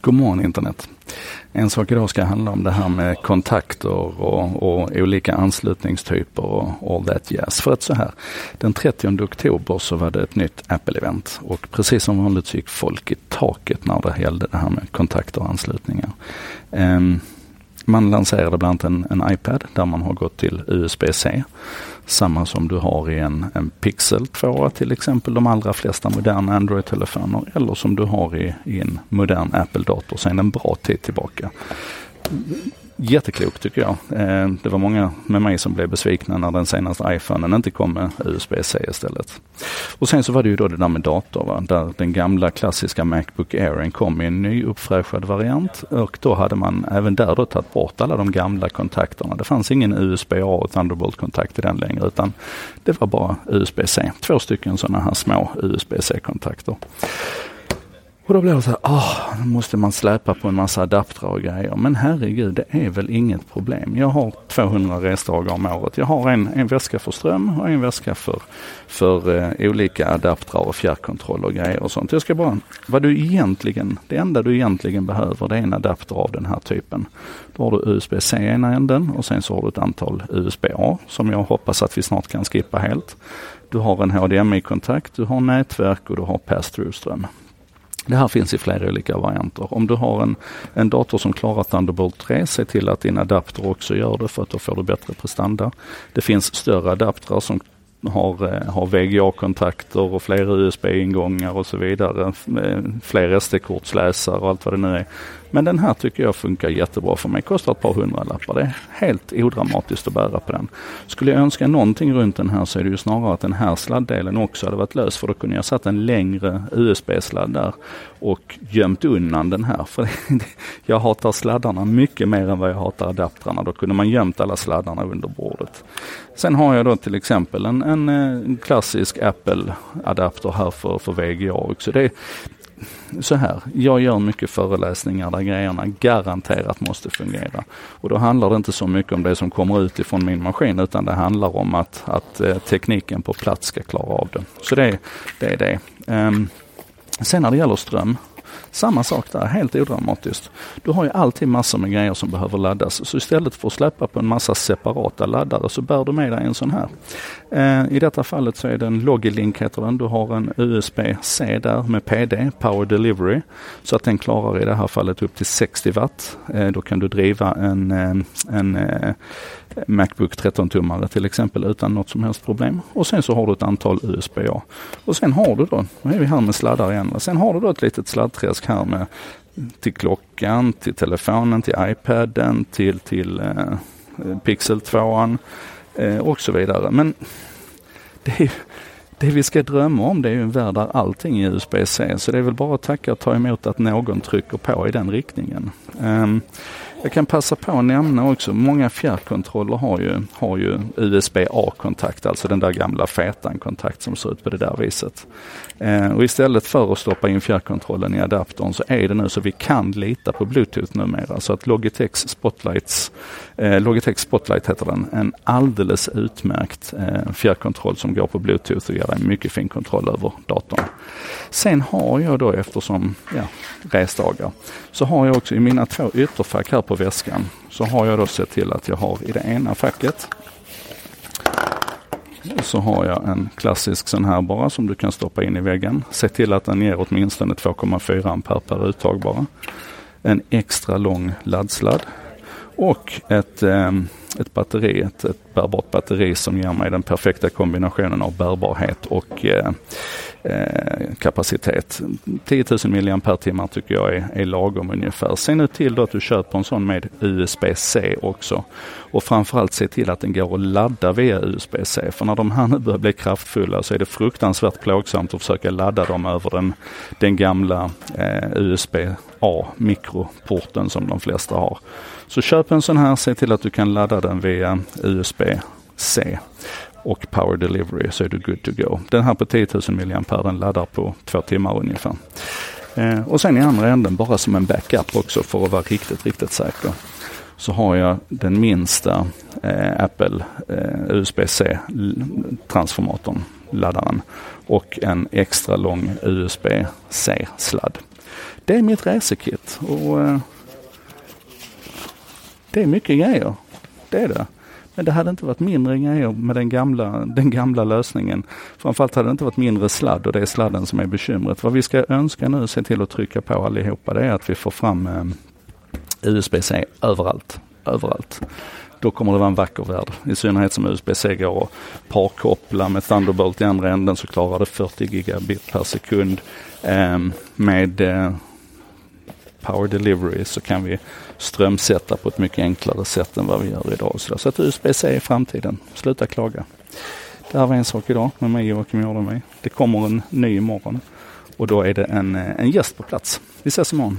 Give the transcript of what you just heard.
God morgon internet. En sak idag ska handla om det här med kontakter och, och olika anslutningstyper och all that jazz. För att så här, den 30 oktober så var det ett nytt Apple-event och precis som vanligt så gick folk i taket när det gällde det här med kontakter och anslutningar. Um, man lanserade bland annat en, en iPad där man har gått till USB-C. Samma som du har i en, en Pixel 2 till exempel, de allra flesta moderna Android-telefoner eller som du har i, i en modern Apple-dator sedan en bra tid tillbaka Jätteklokt tycker jag. Eh, det var många med mig som blev besvikna när den senaste iPhonen inte kom med USB-C istället. Och sen så var det ju då det där med dator, va? där den gamla klassiska Macbook Air kom i en ny uppfräschad variant och då hade man även där då tagit bort alla de gamla kontakterna. Det fanns ingen USB-A och Thunderbolt-kontakt i den längre utan det var bara USB-C. Två stycken sådana här små USB-C-kontakter. Och då blir det så här, åh, nu måste man släpa på en massa adaptrar och grejer. Men herregud, det är väl inget problem. Jag har 200 resdagar om året. Jag har en, en väska för ström och en väska för, för eh, olika adaptrar och fjärrkontroll och grejer och sånt. Jag ska bara, vad du egentligen, det enda du egentligen behöver det är en adapter av den här typen. Då har du USB-C i ena änden och sen så har du ett antal USB-A som jag hoppas att vi snart kan skippa helt. Du har en HDMI-kontakt, du har nätverk och du har pass-through-ström. Det här finns i flera olika varianter. Om du har en, en dator som klarar Thunderbolt 3, se till att din adapter också gör det för att då får du bättre prestanda. Det finns större adaptrar som har, eh, har VGA-kontakter och flera USB-ingångar och så vidare. Eh, fler SD-kortsläsare och allt vad det nu är. Men den här tycker jag funkar jättebra för mig. Kostar ett par hundralappar. Det är helt odramatiskt att bära på den. Skulle jag önska någonting runt den här så är det ju snarare att den här sladdelen också hade varit lös. För då kunde jag satt en längre USB-sladd där och gömt undan den här. För jag hatar sladdarna mycket mer än vad jag hatar adaptrarna. Då kunde man gömt alla sladdarna under bordet. Sen har jag då till exempel en, en, en klassisk Apple-adapter här för, för VGA också. Det, så här, jag gör mycket föreläsningar där grejerna garanterat måste fungera. Och då handlar det inte så mycket om det som kommer ut ifrån min maskin utan det handlar om att, att eh, tekniken på plats ska klara av det. Så det, det är det. Um, sen när det gäller ström samma sak där, helt odramatiskt. Du har ju alltid massor med grejer som behöver laddas. Så istället för att släppa på en massa separata laddare så bär du med dig en sån här. Eh, I detta fallet så är det en Logilink heter den. Du har en USB-C där med PD, Power Delivery. Så att den klarar i det här fallet upp till 60 watt. Eh, då kan du driva en, eh, en eh, Macbook 13-tummare till exempel utan något som helst problem. Och sen så har du ett antal USB-A. Och sen har du då, nu är vi här med sladdar igen, sen har du då ett litet Träsk här med till klockan, till telefonen, till iPaden, till, till eh, Pixel 2 eh, och så vidare. Men det, är, det vi ska drömma om det är ju en värld där allting är USB-C. Så det är väl bara att tacka och ta emot att någon trycker på i den riktningen. Um, jag kan passa på att nämna också, många fjärrkontroller har ju, har ju USB-A-kontakt, alltså den där gamla fetan-kontakt som ser ut på det där viset. Eh, och istället för att stoppa in fjärrkontrollen i adaptern så är det nu så vi kan lita på Bluetooth numera. Så att Logitech Spotlights, eh, Logitech Spotlight heter den, en alldeles utmärkt eh, fjärrkontroll som går på Bluetooth och ger en mycket fin kontroll över datorn. Sen har jag då eftersom, ja, resdagar, så har jag också i mina två ytterfack här på väskan så har jag då sett till att jag har i det ena facket så har jag en klassisk sån här bara som du kan stoppa in i väggen. Se till att den ger åtminstone 2,4 ampere per uttag bara. En extra lång laddsladd och ett, eh, ett batteri, ett, ett bärbart batteri som ger mig den perfekta kombinationen av bärbarhet och eh, eh, kapacitet. 10 000 mAh tycker jag är, är lagom ungefär. Se nu till då att du köper en sån med USB-C också. Och framförallt se till att den går att ladda via USB-C. För när de här nu börjar bli kraftfulla så är det fruktansvärt plågsamt att försöka ladda dem över den, den gamla eh, USB-A mikroporten som de flesta har. Så köp en sån här, se till att du kan ladda den via USB-C och Power Delivery så är du good to go. Den här på 10 000 mAh den laddar på två timmar ungefär. Eh, och sen i andra änden bara som en backup också för att vara riktigt, riktigt säker så har jag den minsta eh, Apple eh, USB-C transformatorn, laddaren och en extra lång USB-C sladd. det är mitt resekit. Och, eh, det är mycket grejer. Det är det. Men det hade inte varit mindre grejer med den gamla, den gamla lösningen. Framförallt hade det inte varit mindre sladd och det är sladden som är bekymret. Vad vi ska önska nu, se till att trycka på allihopa, det är att vi får fram eh, USB-C överallt. Överallt. Då kommer det vara en vacker värld. I synnerhet som USB-C går att parkoppla med Thunderbolt i andra änden så klarar det 40 gigabit per sekund. Eh, med eh, Power Delivery så kan vi strömsätta på ett mycket enklare sätt än vad vi gör idag. Så att USB-C är framtiden. Sluta klaga. Det här var en sak idag med mig Joakim Jardenberg. Det kommer en ny imorgon och då är det en, eh, en gäst på plats. Vi ses imorgon.